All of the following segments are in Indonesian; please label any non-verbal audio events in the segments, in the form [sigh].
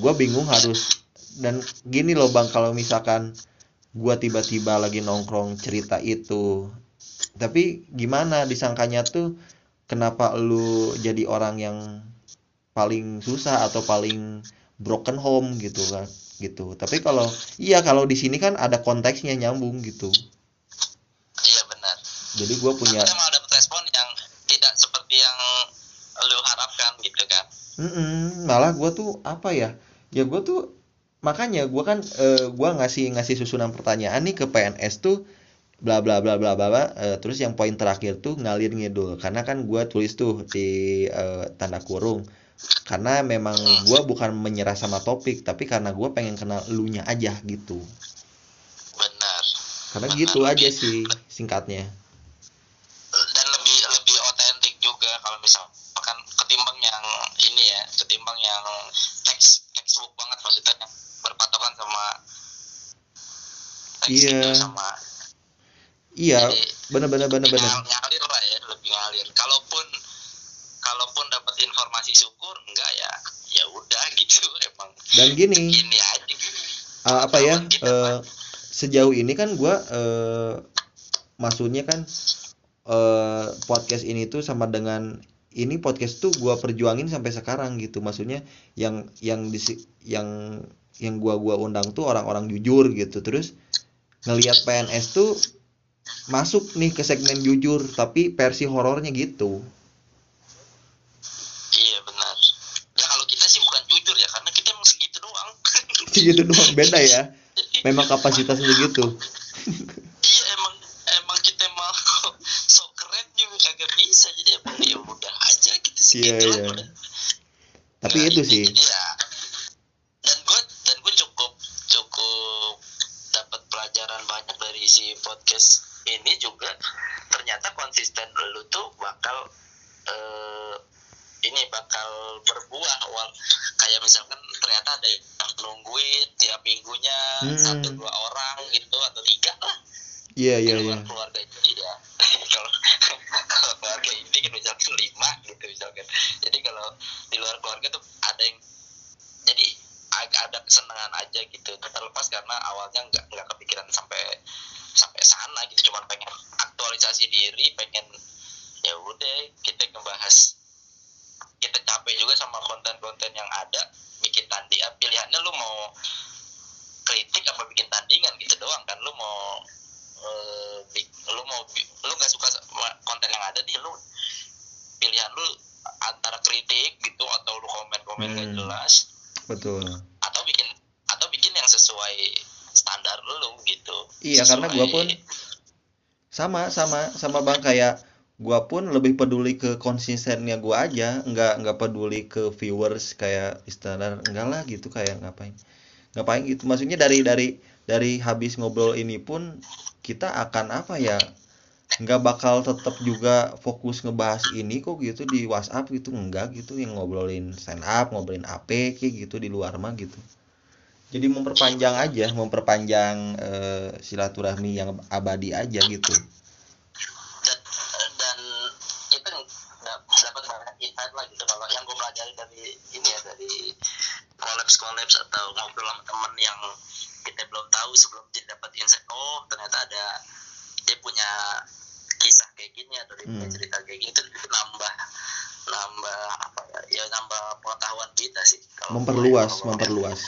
gue bingung harus dan gini loh bang kalau misalkan gue tiba-tiba lagi nongkrong cerita itu tapi gimana disangkanya tuh kenapa lu jadi orang yang paling susah atau paling broken home gitu kan gitu. Tapi kalau iya kalau di sini kan ada konteksnya nyambung gitu. Iya benar. Jadi gue punya kita malah dapat respon yang tidak seperti yang lu harapkan gitu kan Mm-mm, malah gue tuh apa ya ya gue tuh makanya gue kan eh, gue ngasih ngasih susunan pertanyaan nih ke PNS tuh bla bla bla bla bla, bla. Eh, terus yang poin terakhir tuh ngalir ngidul. Karena kan gue tulis tuh di eh, tanda kurung. Karena memang gue bukan menyerah sama topik tapi karena gue pengen kenal elunya aja gitu. Benar. Karena Benar, gitu aja sih singkatnya dan lebih lebih otentik juga kalau misalkan ketimbang yang ini ya ketimbang yang teks textbook banget maksudnya yang berpatokan sama teks Iya. itu sama iya bener bener bener lebih bener ngal- ngalir lah ya lebih ngalir kalaupun kalaupun dapat informasi syukur enggak ya ya udah [laughs] gitu emang dan gini ini aja gitu. Ah, apa ya Pak. sejauh ini kan gue eh, maksudnya kan eh, podcast ini tuh sama dengan ini podcast tuh gua perjuangin sampai sekarang gitu maksudnya yang yang di yang yang gua gua undang tuh orang-orang jujur gitu terus ngelihat PNS tuh masuk nih ke segmen jujur tapi versi horornya gitu. Iya benar. Ya kalau kita sih bukan jujur ya karena kita emang segitu doang. [laughs] Gitu doang beda ya. Memang kapasitasnya gitu. Iya emang emang kita mau [laughs] sok keren juga kagak bisa. Jadi emang ya udah aja gitu Iya, segitu iya. udah. tapi Nah, itu sih. ya, dan gue dan gue cukup cukup dapat pelajaran banyak dari si podcast ini juga ternyata konsisten lu tuh bakal eh, ini bakal berbuah awal kayak misalkan ternyata ada yang nungguin tiap minggunya Hmm. satu dua orang gitu atau tiga lah. Iya iya luar iya. keluarga itu [laughs] ya kalau keluarga ini kan misalkan lima gitu misalkan. Jadi kalau di luar keluarga tuh ada yang jadi agak ada kesenangan aja gitu. Terlepas karena awalnya nggak nggak kepikiran sampai sampai sana gitu. Cuma pengen aktualisasi diri pengen ya udah kita ngebahas capek juga sama konten-konten yang ada bikin tandi pilihannya lu mau kritik apa bikin tandingan gitu doang kan lu mau bi- lu mau lu nggak suka konten yang ada nih lu pilihan lu antara kritik gitu atau lu komen-komen Hmm. jelas. Betul. Atau bikin atau bikin yang sesuai standar lu gitu. Iya, karena gua Sesuai- pun sama sama sama bang kayak gua pun lebih peduli ke konsistennya gua aja nggak nggak peduli ke viewers kayak istilah enggak lah gitu kayak ngapain ngapain gitu. Maksudnya dari dari dari habis ngobrol ini pun kita akan apa ya nggak bakal tetap juga fokus ngebahas ini kok gitu di WhatsApp gitu enggak gitu. Yang ngobrolin stand up ngobrolin AP kayak gitu di luar mah gitu. Jadi memperpanjang aja memperpanjang eh, silaturahmi yang abadi aja gitu dan, dan kita dap- dapat banyak insight lah gitu kalau yang gue pelajari dari dari kolaps kolaps atau ngobrol sama temen yang kita belum tahu sebelum kita dapat insight oh ternyata ada dia punya kisah kayak gini atau dia punya Hmm. cerita kayak gini itu, nambah nambah apa ya ya nambah pengetahuan kita sih. Memperluas memperluas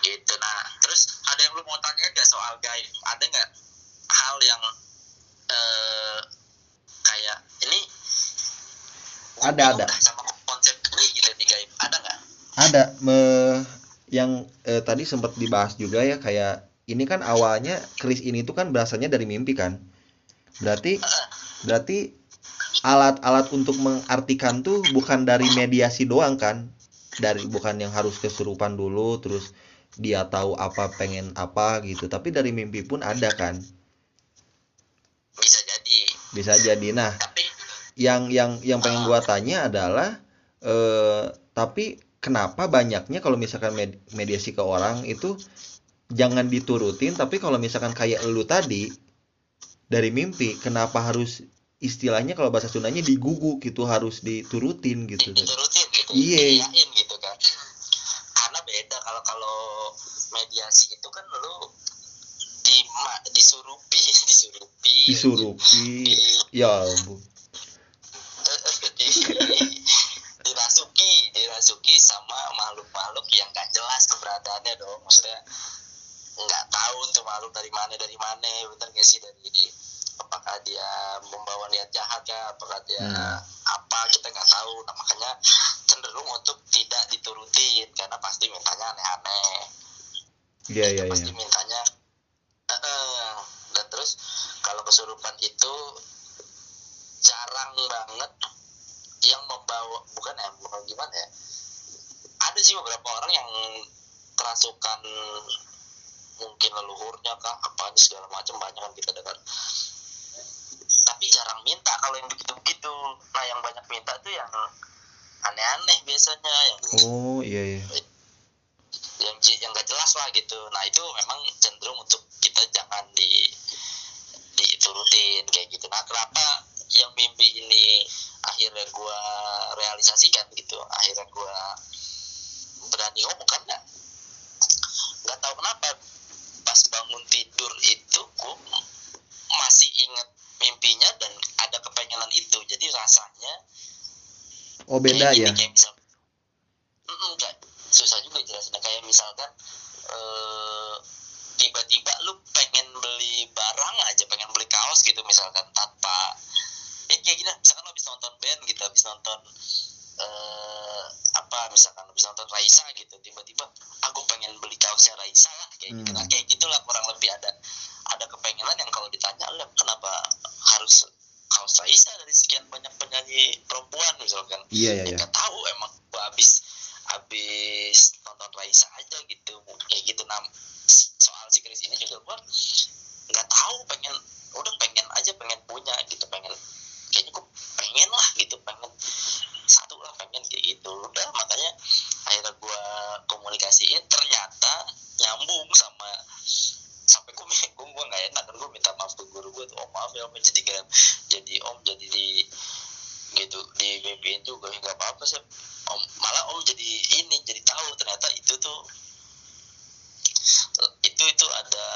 gitu nah terus ada yang lu mau tanya nggak soal gaib ada nggak hal yang eh kayak ini Ada, ada. sama konsep gitu di gaib ada nggak? Ada. Me- yang eh, tadi sempat dibahas juga ya kayak ini kan awalnya Chris ini tuh kan berasanya dari mimpi kan? Berarti berarti alat-alat untuk mengartikan tuh bukan dari mediasi doang kan? Dari bukan yang harus kesurupan dulu terus dia tahu apa pengen apa gitu. Tapi dari mimpi pun ada kan? Bisa jadi. Bisa jadi. Nah yang yang yang pengen gua tanya adalah eh tapi kenapa banyaknya kalau misalkan med- mediasi ke orang itu jangan diturutin tapi kalau misalkan kayak lu tadi dari mimpi kenapa harus istilahnya kalau bahasa Sundanya digugu gitu harus diturutin gitu diturutin gitu Iya. Gitu kan. Karena beda kalau kalau mediasi itu kan lu di disurupi [laughs] disurupi. Disurupi. Ya ampun. di, [laughs] dirasuki dirasuki sama makhluk-makhluk yang gak jelas keberadaannya dong maksudnya nggak tahu tuh makhluk dari mana dari mana bener gak sih? Dari apakah dia membawa niat jahat ya apakah dia Hmm. apa? Kita nggak tahu. Nah makanya cenderung untuk tidak diturutin karena pasti mintanya aneh-aneh. Iya iya pasti iya. mintanya "Eh, eh." dan terus kalau kesurupan itu jarang banget yang membawa bukan ya bukan gimana ya. Ada sih beberapa orang yang kerasukan mungkin leluhurnya kah apa segala macam banyak kan kita dengar. Tapi jarang minta kalau yang begitu begitu. Nah yang banyak minta tuh yang aneh-aneh biasanya yang oh iya iya. Yang yang gak jelas lah gitu. Nah itu memang cenderung untuk kita jangan di diturutin kayak gitu. Nah kenapa yang mimpi ini akhirnya gua realisasikan gitu. Akhirnya gua berani ngomong karena nggak? Tahu kenapa pas bangun tidur itu gua masih ingat mimpinya dan ada kepengenan itu. Jadi rasanya oh beda kayak gini, ya kayak misal Mm-mm, kayak susah juga jelasinnya. Kayak misalkan eh, tiba-tiba lu pengen beli barang aja pengen beli kaos gitu misalkan tanpa ya kayak gini misalkan lu habis nonton band gitu habis nonton eh apa misalkan habis nonton Raisa gitu. Tiba-tiba aku pengen beli kaosnya Raisa lah kayak gitu. Hmm. nah kayak gitulah kurang lebih ada ada kepengenan yang kalau ditanya lah kenapa harus kaos Raisa dari sekian banyak penyanyi perempuan? misalkan. Iya iya ya iya. Nggak tahu emang gua habis habis nonton Raisa aja gitu kayak gitu. Nah soal si Chris ini juga gua nggak tahu pengen udah pengen aja pengen punya gitu pengen kayaknya gua pengen lah gitu pengen satu lah pengen kayak gitu. Udah makanya akhirnya gua komunikasiin ternyata nyambung sama sampai gue gue gue nggak enak kan gue minta maaf ke guru gue tuh oh maaf ya om jadi kayak jadi om jadi di gitu di mimpiin juga nggak apa apa sih om. Malah om jadi ini jadi tahu ternyata itu tuh itu itu ada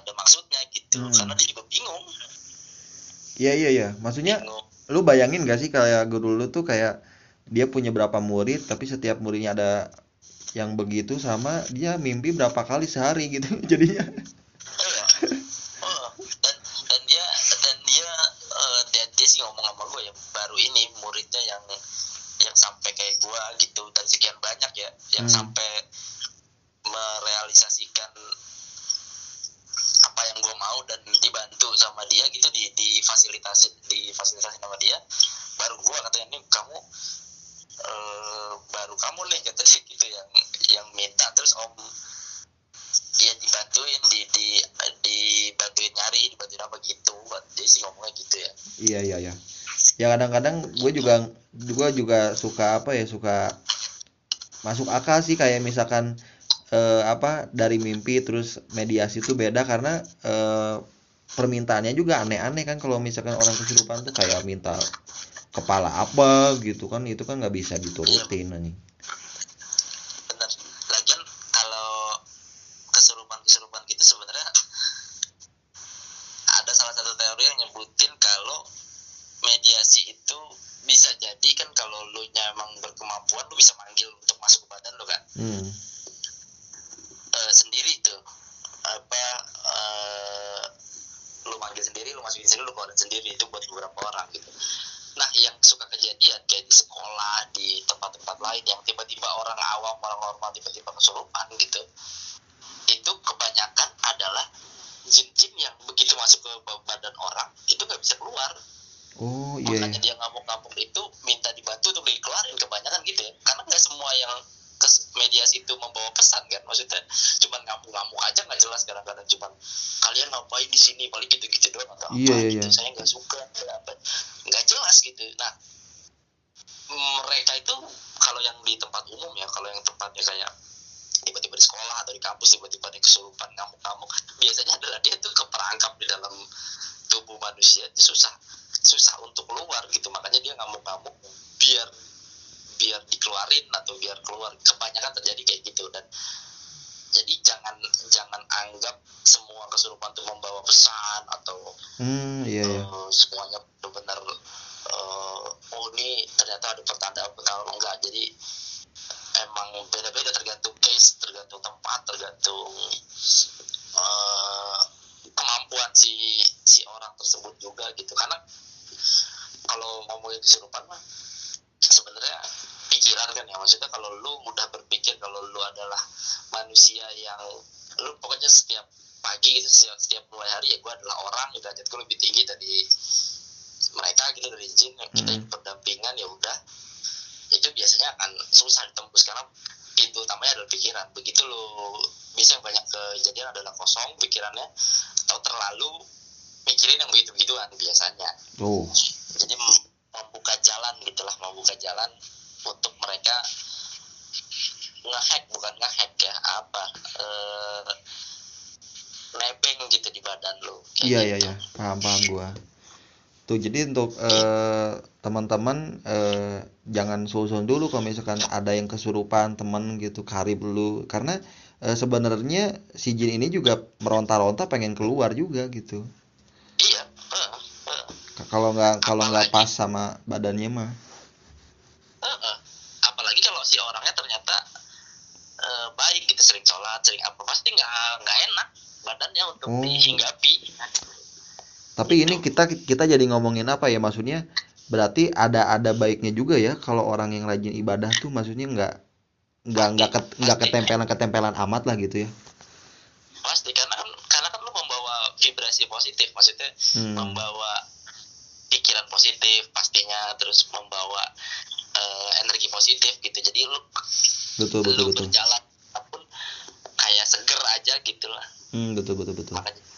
ada maksudnya gitu Hmm. karena dia juga bingung. Iya iya iya maksudnya bingung. lu bayangin gak sih kayak guru lu tuh kayak dia punya berapa murid tapi setiap muridnya ada yang begitu sama dia mimpi berapa kali sehari gitu [laughs] jadinya dan dan dia dan dia dia, dia sih ngomong sama gue baru ini muridnya yang yang sampai kayak gue gitu dan sekian banyak ya yang Hmm. sampai merealisasikan apa yang gue mau dan dibantu sama dia gitu di difasilitasi difasilitasi sama dia baru gue katanya ini kamu eh, baru kamu nih kata dia gitu yang yang minta. Terus om dia dibantuin di di dibantuin nyari dibantuin apa gitu. Dia sih ngomongnya gitu ya. Iya iya iya. Ya kadang-kadang gue juga gue juga suka apa ya suka masuk akal sih. Kayak misalkan eh, apa dari mimpi terus mediasi itu beda. Karena eh, permintaannya juga aneh-aneh kan. Kalau misalkan orang kesurupan tuh kayak minta kepala apa gitu kan itu kan nggak bisa diturutin anjing. Bener lagian kalau kesurupan kesurupan gitu sebenarnya ada salah satu teori yang nyebutin kalau mediasi itu bisa jadi kan kalau lu nya emang berkemampuan lu bisa manggil untuk masuk ke badan lu kan. Hmm. Eh, sendiri tuh apa eh, lu manggil sendiri lu masukin sendiri lu keluarin sendiri itu buat beberapa orang gitu nah yang suka kejadian kayak di sekolah di tempat-tempat lain yang tiba-tiba orang awam orang normal tiba-tiba kesurupan gitu itu kebanyakan adalah jin-jin yang begitu masuk ke badan orang itu nggak bisa keluar. Oh iya makanya dia ngamuk-ngamuk itu minta dibantu untuk dikeluarin kebanyakan gitu ya. Karena nggak semua yang ke mediasi itu membawa pesan kan maksudnya. Cuman ngamuk-ngamuk aja nggak jelas kadang-kadang. Cuman kalian ngapain di sini? Paling gitu-gitu doang atau apa Iya, iya, gitu. iya. saya nggak suka nggak jelas gitu. Nah mereka itu kalau yang di tempat umum ya kalau yang tempatnya kayak tiba-tiba di sekolah atau di kampus tiba-tiba dia kesurupan ngamuk-ngamuk. [laughs] Biasanya adalah dia tuh keperangkap di dalam tubuh manusia. Itu susah susah untuk keluar gitu. Makanya dia ngamuk-ngamuk biar biar dikeluarin atau biar keluar. Kebanyakan terjadi kayak gitu. Dan jadi jangan jangan anggap semua kesurupan itu membawa pesan atau hmm iya iya. eh, semuanya benar-benar eh, oh ini ternyata ada pertanda pertanda enggak jadi emang beda-beda tergantung case tergantung tempat tergantung eh, kemampuan si si orang tersebut juga gitu. Karena kalau ngomongin kesurupan mah sebenarnya pikiran kan ya. Maksudnya kalau lu mudah berpikir kalau lu adalah manusia yang lu pokoknya setiap pagi gitu setiap, setiap mulai hari ya gue adalah orang derajat gue lebih tinggi dari mereka gitu dari jin. Kita Hmm. berdampingan ya udah itu biasanya akan susah ditembus karena pintu utamanya adalah pikiran. Begitu lo bisa banyak kejadian adalah kosong pikirannya atau terlalu mikirin yang begitu begituan biasanya. Tuh jadi mem- membuka jalan gitulah membuka jalan untuk mereka ngehack bukan ngehack ya apa eh nebeng gitu di badan lo. Iya iya gitu. iya. Paham paham gua tuh jadi untuk eh, teman-teman eh, jangan susun dulu kalau misalkan ada yang kesurupan temen gitu karib lu. Karena eh, sebenarnya si jin ini juga meronta-ronta pengen keluar juga gitu. Iya. Kalau nggak kalau nggak pas sama badannya mah. Apalagi kalau si orangnya ternyata eh, baik gitu sering sholat sering apa pasti nggak nggak enak badannya untuk Oh. dihinggapi tapi ini kita kita jadi ngomongin apa ya? Maksudnya berarti ada ada baiknya juga ya kalau orang yang rajin ibadah tuh maksudnya nggak nggak nggak ket- nggak ketempelan ketempelan amat lah gitu ya. Pasti karena kan karena kan lu membawa vibrasi positif. Maksudnya Hmm. membawa pikiran positif pastinya terus membawa eh, energi positif gitu. Jadi lu betul betul lu betul. berjalan apa pun kayak seger aja gitu lah. Hmm, betul betul betul. Makanya